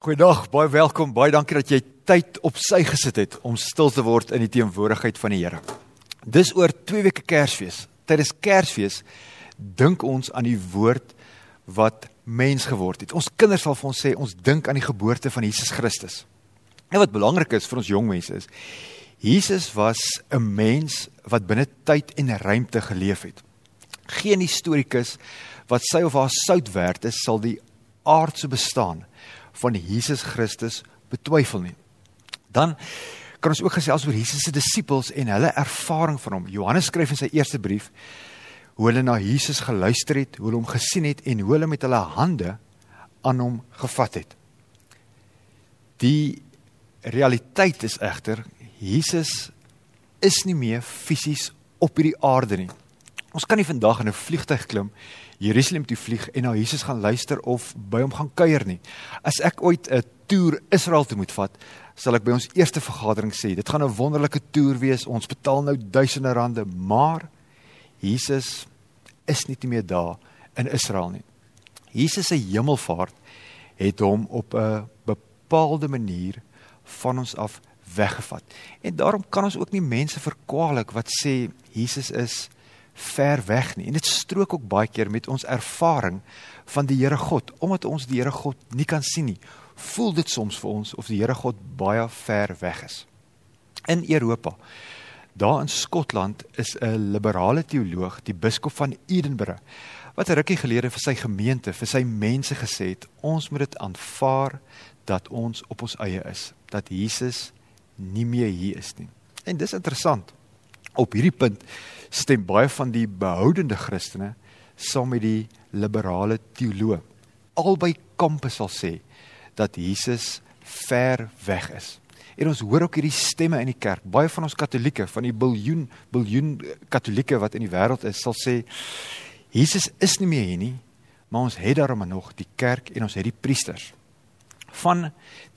Goeiedag, baie welkom. Baie dankie dat jy tyd op sy gesit het om stil te word in die teenwoordigheid van die Here. Dis oor 2 weke Kersfees. Tydens Kersfees dink ons aan die woord wat mens geword het. Ons kinders sal vir ons sê ons dink aan die geboorte van Jesus Christus. En wat belangrik is vir ons jong mense is Jesus was 'n mens wat binne tyd en ruimte geleef het. Geen historikus wat sy of haar sout werd is, sal die aardse bestaan van Jesus Christus betwyfel nie. Dan kan ons ook gesels oor Jesus se disippels en hulle ervaring van hom. Johannes skryf in sy eerste brief hoe hulle na Jesus geluister het, hoe hulle hom gesien het en hoe hulle met hulle hande aan hom gevat het. Die realiteit is egter Jesus is nie meer fisies op hierdie aarde nie. Ons kan nie vandag in 'n vliegtyg klim Jerusalem toe vlieg en na Jesus gaan luister of by hom gaan kuier nie. As ek ooit 'n toer Israel toe moet vat, sal ek by ons eerste vergadering sê, dit gaan 'n wonderlike toer wees. Ons betaal nou duisende rande, maar Jesus is nie meer daar in Israel nie. Jesus se hemelvaart het hom op 'n bepaalde manier van ons af weggevat. En daarom kan ons ook nie mense verkwalik wat sê Jesus is ver weg nie. En dit strook ook baie keer met ons ervaring van die Here God. Omdat ons die Here God nie kan sien nie, voel dit soms vir ons of die Here God baie ver weg is. In Europa, daar in Skotland is 'n liberale teoloog, die biskop van Edinburgh, wat 'n rukkie gelede vir sy gemeente, vir sy mense gesê het, ons moet dit aanvaar dat ons op ons eie is, dat Jesus nie meer hier is nie. En dis interessant. Op hierdie punt stem baie van die behoudende Christene saam met die liberale teoloë. Albei kampe sal sê dat Jesus ver weg is. En ons hoor ook hierdie stemme in die kerk. Baie van ons Katolieke, van die biljoen biljoen Katolieke wat in die wêreld is, sal sê Jesus is nie meer hier nie, maar ons het daarom nog die kerk en ons het die priesters. Van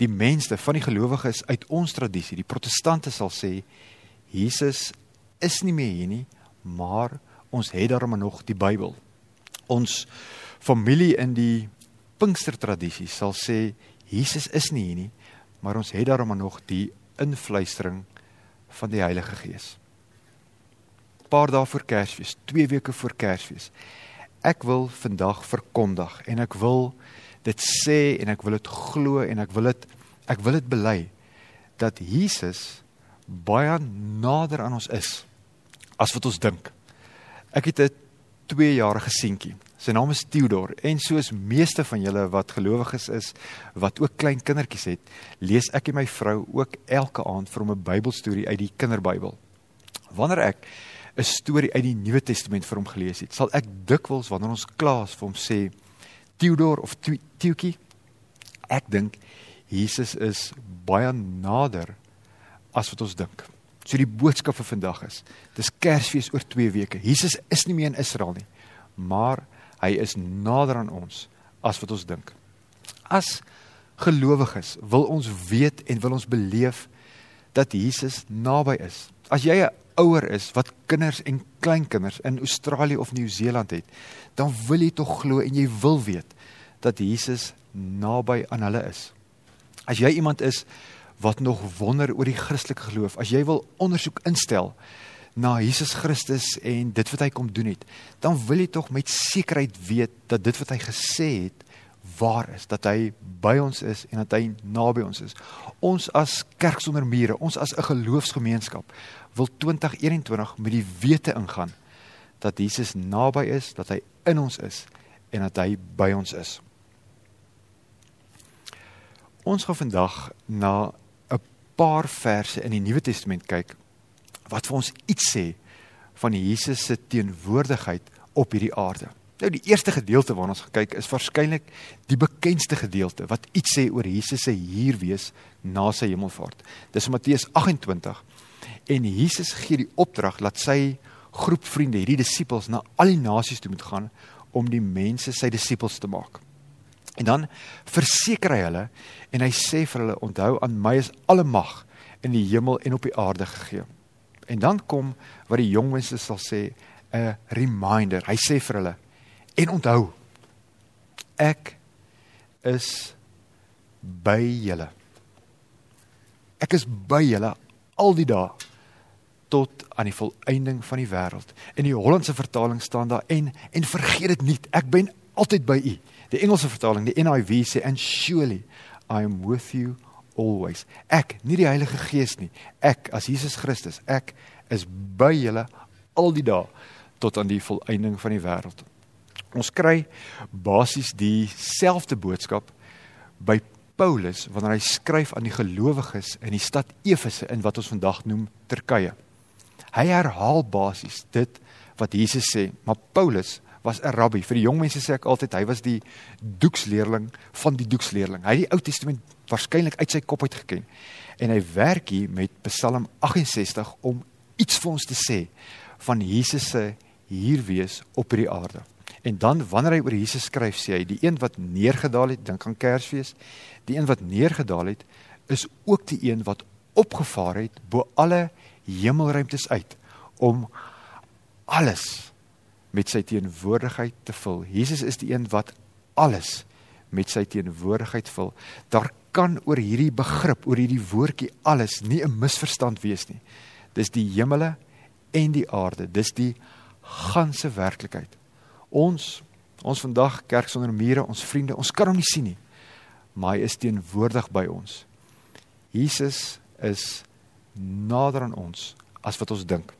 die mense, van die gelowiges uit ons tradisie, die protestante sal sê Jesus is nie meer hier nie, maar ons het daarom nog die Bybel. Ons familie in die Pinkster tradisie sal sê Jesus is nie hier nie, maar ons het daarom nog die invluistering van die Heilige Gees. Paar dae voor Kersfees, 2 weke voor Kersfees. Ek wil vandag verkondig en ek wil dit sê en ek wil dit glo en ek wil dit ek wil dit bely dat Jesus baie nader aan ons is as wat ons dink. Ek het 'n 2-jarige seentjie. Sy naam is Theodor en soos meeste van julle wat gelowiges is, wat ook klein kindertjies het, lees ek en my vrou ook elke aand vir hom 'n Bybelstorie uit die kinderbybel. Wanneer ek 'n storie uit die Nuwe Testament vir hom gelees het, sal ek dikwels wanneer ons klaas vir hom sê Theodor of Tiuki, ek dink Jesus is baie nader as wat ons dink. So die boodskap vir vandag is: Dis Kersfees oor 2 weke. Jesus is nie meer in Israel nie, maar hy is nader aan ons as wat ons dink. As gelowiges wil ons weet en wil ons beleef dat Jesus naby is. As jy 'n ouer is wat kinders en kleinkinders in Australië of Nieu-Seeland het, dan wil jy tog glo en jy wil weet dat Jesus naby aan hulle is. As jy iemand is wat nog wonder oor die Christelike geloof, as jy wil ondersoek instel na Jesus Christus en dit wat hy kom doen het, dan wil jy tog met sekerheid weet dat dit wat hy gesê het waar is, dat hy by ons is en dat hy naby ons is. Ons as kerk sonder mure, ons as 'n geloofsgemeenskap wil 2021 met die wete ingaan dat Jesus naby is, dat hy in ons is en dat hy by ons is. Ons gaan vandag na paar verse in die Nuwe Testament kyk wat vir ons iets sê van Jesus se teenwoordigheid op hierdie aarde. Nou die eerste gedeelte waarna ons gekyk is waarskynlik die bekendste gedeelte wat iets sê oor Jesus se hier wees na sy hemelvaart. Dis Matteus 28 en Jesus gee die opdrag dat sy groep vriende, hierdie disippels na al die nasies toe moet gaan om die mense sy disippels te maak. En dan verseker hy hulle en hy sê vir hulle onthou aan my is alle mag in die hemel en op die aarde gegee. En dan kom wat die jong mense sal sê 'n reminder. Hy sê vir hulle en onthou ek is by julle. Ek is by julle al die dae tot aan die volëinding van die wêreld. In die Hollandse vertaling staan daar en en vergeet dit nie, ek ben altyd by u. Die Engelse vertaling, die NIV sê and surely I am with you always. Ek, nie die Heilige Gees nie. Ek as Jesus Christus, ek is by julle al die dae tot aan die volëinding van die wêreld. Ons kry basies dieselfde boodskap by Paulus wanneer hy skryf aan die gelowiges in die stad Efese in wat ons vandag noem Turkye. Hy herhaal basies dit wat Jesus sê, maar Paulus was 'n rabbi. Vir die jong mense sê ek altyd hy was die doeksleerling van die doeksleerling. Hy het die Ou Testament waarskynlik uit sy kop uit geken. En hy werk hier met Psalm 68 om iets vir ons te sê van Jesus se hier wees op hierdie aarde. En dan wanneer hy oor Jesus skryf, sê hy die een wat neergedaal het, dink aan Kersfees, die een wat neergedaal het, is ook die een wat opgevaar het bo alle hemelruimtes uit om alles met sy teenwoordigheid te vul. Jesus is die een wat alles met sy teenwoordigheid vul. Daar kan oor hierdie begrip, oor hierdie woordjie alles nie 'n misverstand wees nie. Dis die hemele en die aarde. Dis die ganse werklikheid. Ons ons vandag kerk sonder mure, ons vriende, ons kan hom nie sien nie. Maar hy is teenwoordig by ons. Jesus is nader aan ons as wat ons dink.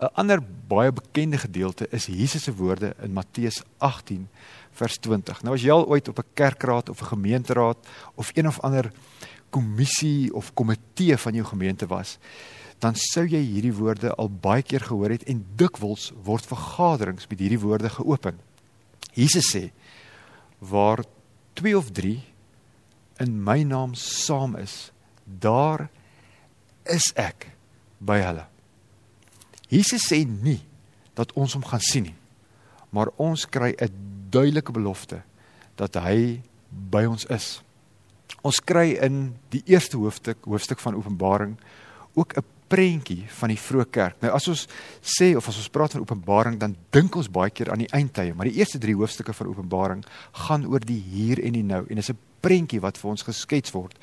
'n Ander baie bekende gedeelte is Jesus se woorde in Matteus 18 vers 20. Nou as jy al ooit op 'n kerkraad of 'n gemeenteraad of een of ander kommissie of komitee van jou gemeente was, dan sou jy hierdie woorde al baie keer gehoor het en dikwels word vergaderings met hierdie woorde geopen. Jesus sê: "Waar 2 of 3 in my naam saam is, daar is ek by hulle." Jesus sê nie dat ons hom gaan sien nie, maar ons kry 'n duidelike belofte dat hy by ons is. Ons kry in die eerste hoofstuk, hoofstuk van Openbaring, ook 'n prentjie van die vroeë kerk. Nou as ons sê of as ons praat van Openbaring, dan dink ons baie keer aan die eindtye, maar die eerste 3 hoofstukke van Openbaring gaan oor die hier en die nou en is 'n prentjie wat vir ons geskets word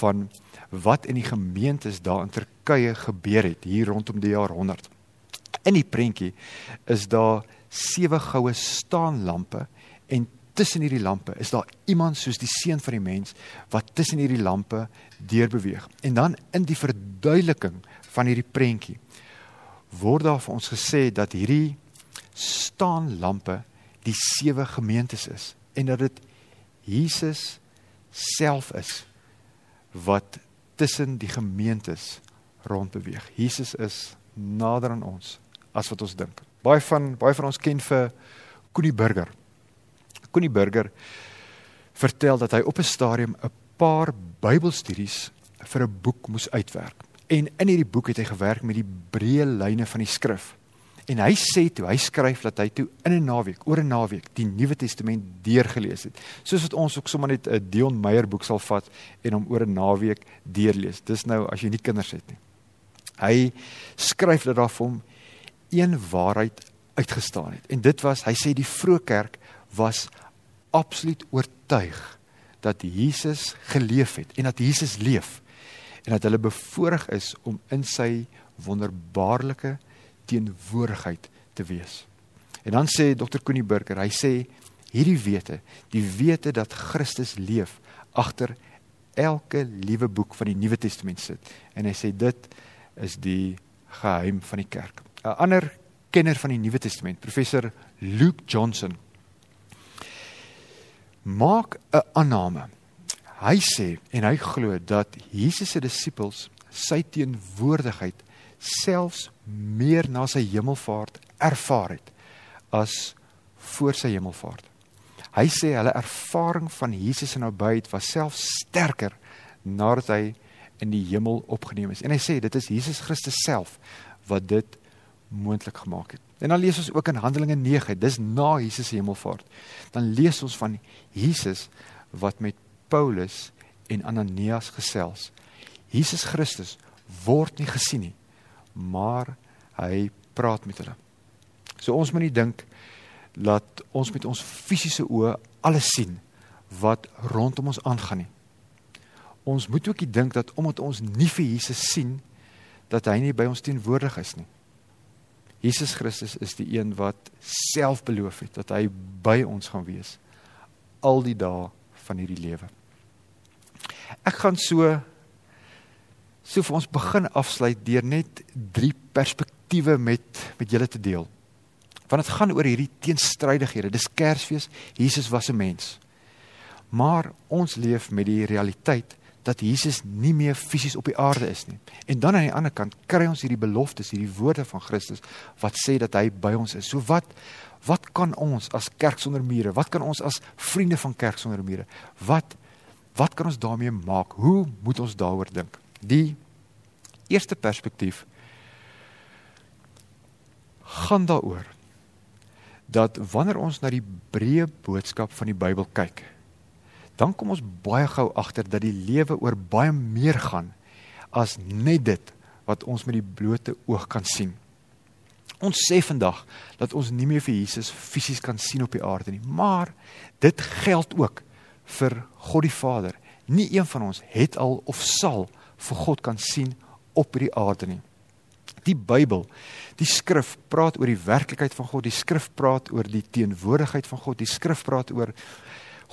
van wat in die gemeentes daar in Turkye gebeur het hier rondom die jaar 100. In die prentjie is daar sewe goue staanlampe en tussen hierdie lampe is daar iemand soos die seun van die mens wat tussen hierdie lampe deurbeweeg. En dan in die verduideliking van hierdie prentjie word daar vir ons gesê dat hierdie staan lampe die sewe gemeentes is en dat dit Jesus self is wat tussen die gemeentes rondbeweeg. Jesus is nader aan ons as wat ons dink. Baie van baie van ons ken vir Koenie Burger. Koenie Burger vertel dat hy op 'n stadium 'n paar Bybelstudies vir 'n boek moes uitwerk. En in hierdie boek het hy gewerk met die breë lyne van die skrif. En hy sê toe, hy skryf dat hy toe in 'n naweek, oor 'n naweek, die Nuwe Testament deurgelees het. Soos wat ons ook sommer net 'n Dion Meyer boek sal vat en hom oor 'n naweek deurlees. Dis nou as jy nie kinders het nie. Hy skryf dat daar vir hom een waarheid uitgestaan het. En dit was, hy sê die vroeë kerk was absoluut oortuig dat Jesus geleef het en dat Jesus leef en dat hulle bevoorreg is om in sy wonderbaarlike teenwoordigheid te wees. En dan sê Dr. Koenie Burger, hy sê hierdie wete, die wete dat Christus leef agter elke liewe boek van die Nuwe Testament sit. En hy sê dit is die geheim van die kerk. 'n Ander kenner van die Nuwe Testament, professor Luke Johnson, maak 'n aanname Hy sê en hy glo dat Jesus se disippels sy teenwoordigheid selfs meer na sy hemelvaart ervaar het as voor sy hemelvaart. Hy sê hulle ervaring van Jesus se nabyheid was selfs sterker nadat hy in die hemel opgeneem is. En hy sê dit is Jesus Christus self wat dit moontlik gemaak het. En dan lees ons ook in Handelinge 9, dis na Jesus se hemelvaart. Dan lees ons van Jesus wat met Paulus en Ananias gesels. Jesus Christus word nie gesien nie, maar hy praat met hulle. So ons moet nie dink dat ons met ons fisiese oë alles sien wat rondom ons aangaan nie. Ons moet ook nie dink dat omdat ons nie vir Jesus sien dat hy nie by ons teenwoordig is nie. Jesus Christus is die een wat self beloof het dat hy by ons gaan wees al die dae van hierdie lewe. Ek gaan so so vir ons begin afsluit deur net drie perspektiewe met met julle te deel. Want dit gaan oor hierdie teenstrydighede. Dis Kersfees, Jesus was 'n mens. Maar ons leef met die realiteit dat Jesus nie meer fisies op die aarde is nie. En dan aan die ander kant kry ons hierdie beloftes, hierdie woorde van Christus wat sê dat hy by ons is. So wat wat kan ons as kerk sonder mure? Wat kan ons as vriende van kerk sonder mure? Wat wat kan ons daarmee maak? Hoe moet ons daaroor dink? Die eerste perspektief gaan daaroor dat wanneer ons na die breë boodskap van die Bybel kyk, dan kom ons baie gou agter dat die lewe oor baie meer gaan as net dit wat ons met die blote oog kan sien. Ons sê vandag dat ons nie meer vir Jesus fisies kan sien op die aarde nie, maar dit geld ook vir God die Vader. Nie een van ons het al of sal vir God kan sien op hierdie aarde nie. Die Bybel, die skrif praat oor die werklikheid van God, die skrif praat oor die teenwoordigheid van God, die skrif praat oor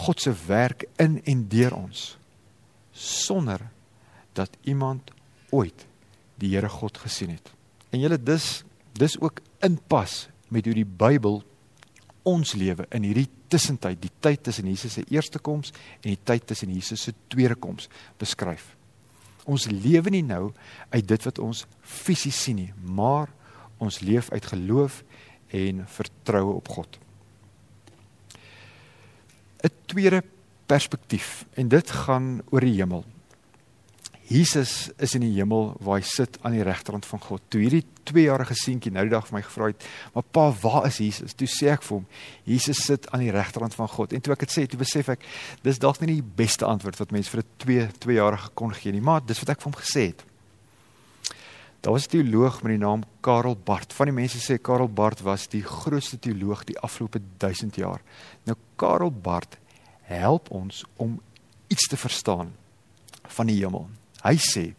God se werk in en deur ons sonder dat iemand ooit die Here God gesien het. En julle dis dis ook inpas met hoe die Bybel ons lewe in hierdie tussentyd, die tyd tussen Jesus se eerste koms en die tyd tussen Jesus se tweede koms beskryf. Ons lewe nie nou uit dit wat ons fisies sien nie, maar ons leef uit geloof en vertroue op God. 'n tweede perspektief en dit gaan oor die hemel. Jesus is in die hemel waar hy sit aan die regterkant van God. Toe hierdie 2-jarige seentjie nou die dag vir my gevra het, "Maar pa, waar is Jesus?" Toe sê ek vir hom, "Jesus sit aan die regterkant van God." En toe ek dit sê, toe besef ek, dis dalk nie die beste antwoord wat mens vir 'n 2 2-jarige kon gee nie, maar dis wat ek vir hom gesê het. Daar was 'n teoloog met die naam Karel Barth. Van die mense sê Karel Barth was die grootste teoloog die afgelope 1000 jaar. Nou Karel Barth help ons om iets te verstaan van die hemel. Hy sê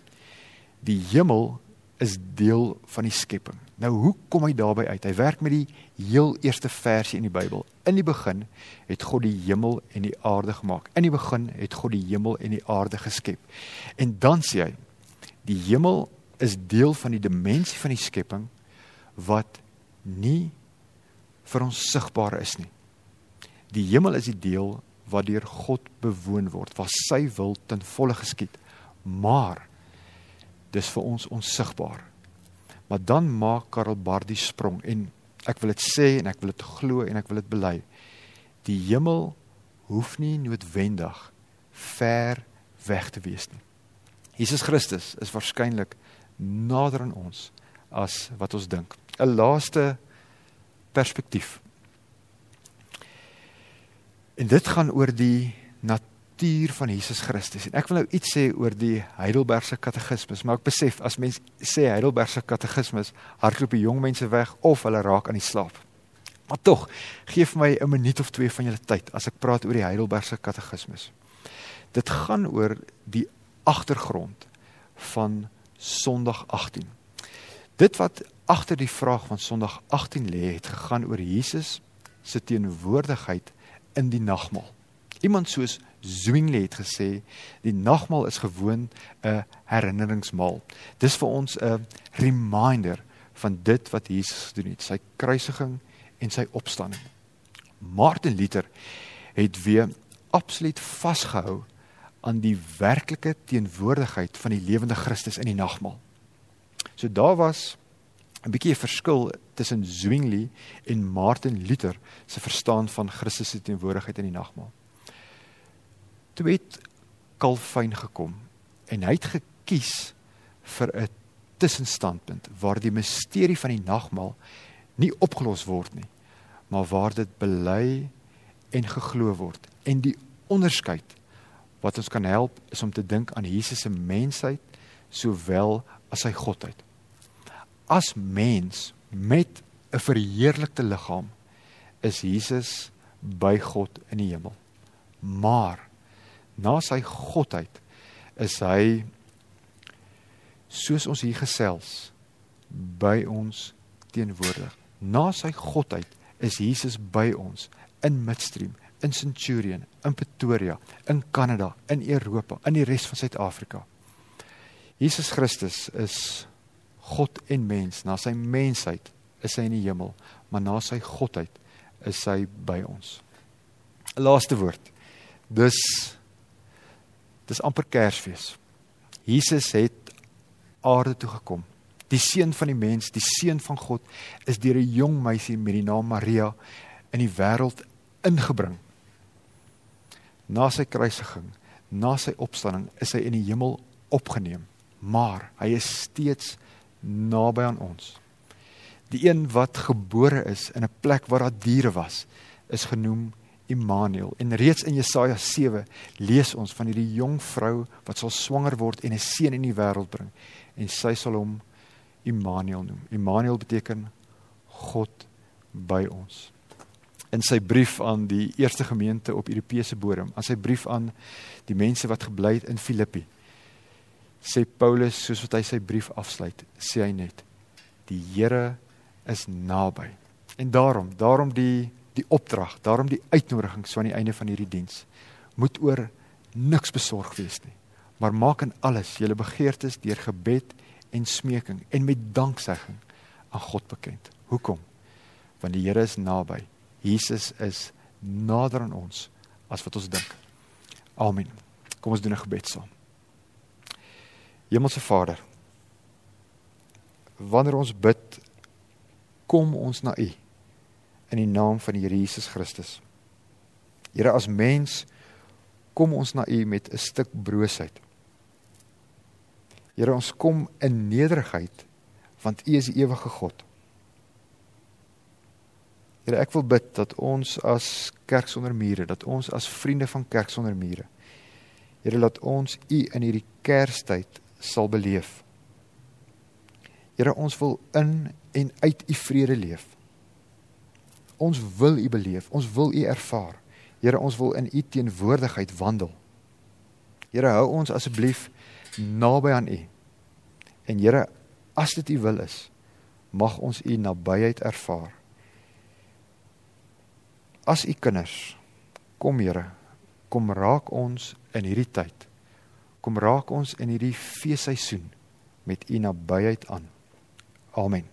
die hemel is deel van die skepping. Nou hoe kom hy daarby uit? Hy werk met die heel eerste versie in die Bybel. In die begin het God die hemel en die aarde gemaak. In die begin het God die hemel en die aarde geskep. En dan sê hy die hemel is deel van die dimensie van die skepping wat nie vir ons sigbaar is nie. Die hemel is die deel wat deur God bewoon word, waar sy wil ten volle geskied. Maar dis vir ons onsigbaar. Maar dan maak Karel Bardie sprong en ek wil dit sê en ek wil dit glo en ek wil dit bely. Die hemel hoef nie noodwendig ver weg te wees nie. Jesus Christus is waarskynlik nader aan ons as wat ons dink. 'n Laaste perspektief. En dit gaan oor die natuur van Jesus Christus. En ek wil nou iets sê oor die Heidelbergse katekismes, maar ek besef as mens sê Heidelbergse katekismes, hardloop die jong mense weg of hulle raak aan die slaap. Maar tog, gee vir my 'n minuut of twee van julle tyd as ek praat oor die Heidelbergse katekismes. Dit gaan oor die agtergrond van Sondag 18. Dit wat agter die vraag van Sondag 18 lê, het gegaan oor Jesus se teenwoordigheid in die nagmaal. Iemand soos Zwingli het gesê, die nagmaal is gewoon 'n herinneringsmaal. Dis vir ons 'n reminder van dit wat Jesus gedoen het, sy kruisiging en sy opstanding. Martin Luther het weer absoluut vasgehou aan die werklike teenwoordigheid van die lewende Christus in die nagmaal. So daar was 'n bietjie 'n verskil tussen Zwingli en Martin Luther se verstaan van Christus se teenwoordigheid in die nagmaal. Toe het Calvin gekom en hy het gekies vir 'n tussenstandpunt waar die misterie van die nagmaal nie opgelos word nie, maar waar dit bely en geglo word. En die onderskeid wat ons kan help is om te dink aan Jesus se mensheid sowel as sy godheid as mens met 'n verheerlikte liggaam is Jesus by God in die hemel. Maar na sy godheid is hy soos ons hier gesels by ons teenwoordig. Na sy godheid is Jesus by ons in Midstream, in Centurion, in Pretoria, in Kanada, in Europa, in die res van Suid-Afrika. Jesus Christus is God en mens. Na sy mensheid is hy in die hemel, maar na sy godheid is hy by ons. 'n Laaste woord. Dis dis amper Kersfees. Jesus het aarde toe gekom. Die seun van die mens, die seun van God is deur 'n jong meisie met die naam Maria in die wêreld ingebring. Na sy kruisiging, na sy opstanding, is hy in die hemel opgeneem, maar hy is steeds naby aan ons. Die een wat gebore is in 'n plek waar daar diere was, is genoem Immanuel. En reeds in Jesaja 7 lees ons van hierdie jong vrou wat sal swanger word en 'n seun in die wêreld bring en sy sal hom Immanuel noem. Immanuel beteken God by ons. In sy brief aan die eerste gemeente op Europese bodem, aan sy brief aan die mense wat gebly het in Filippi, sê Paulus soos wat hy sy brief afsluit, sê hy net: Die Here is naby. En daarom, daarom die die opdrag, daarom die uitnodigings van die einde van hierdie diens moet oor niks besorg wees nie. Maar maak in alles julle begeertes deur gebed en smeking en met danksegging aan God bekend. Hoekom? Want die Here is naby. Jesus is nader aan ons as wat ons dink. Amen. Kom ons doen 'n gebed saam. Hemelse Vader, wanneer ons bid, kom ons na U in die naam van die Here Jesus Christus. Here as mens kom ons na U met 'n stuk broosheid. Here ons kom in nederigheid want U is die ewige God. Here ek wil bid dat ons as kerk sonder mure, dat ons as vriende van kerk sonder mure. Here laat ons U in hierdie Kerstyd sal beleef. Here ons wil in en uit U vrede leef. Ons wil U beleef, ons wil U ervaar. Here, ons wil in U teenwoordigheid wandel. Here, hou ons asseblief naby aan U. En Here, as dit U wil is, mag ons U nabyheid ervaar. As U kinders, kom Here, kom raak ons in hierdie tyd. Kom raak ons in hierdie feesseisoen met U nabyheid aan. Amen.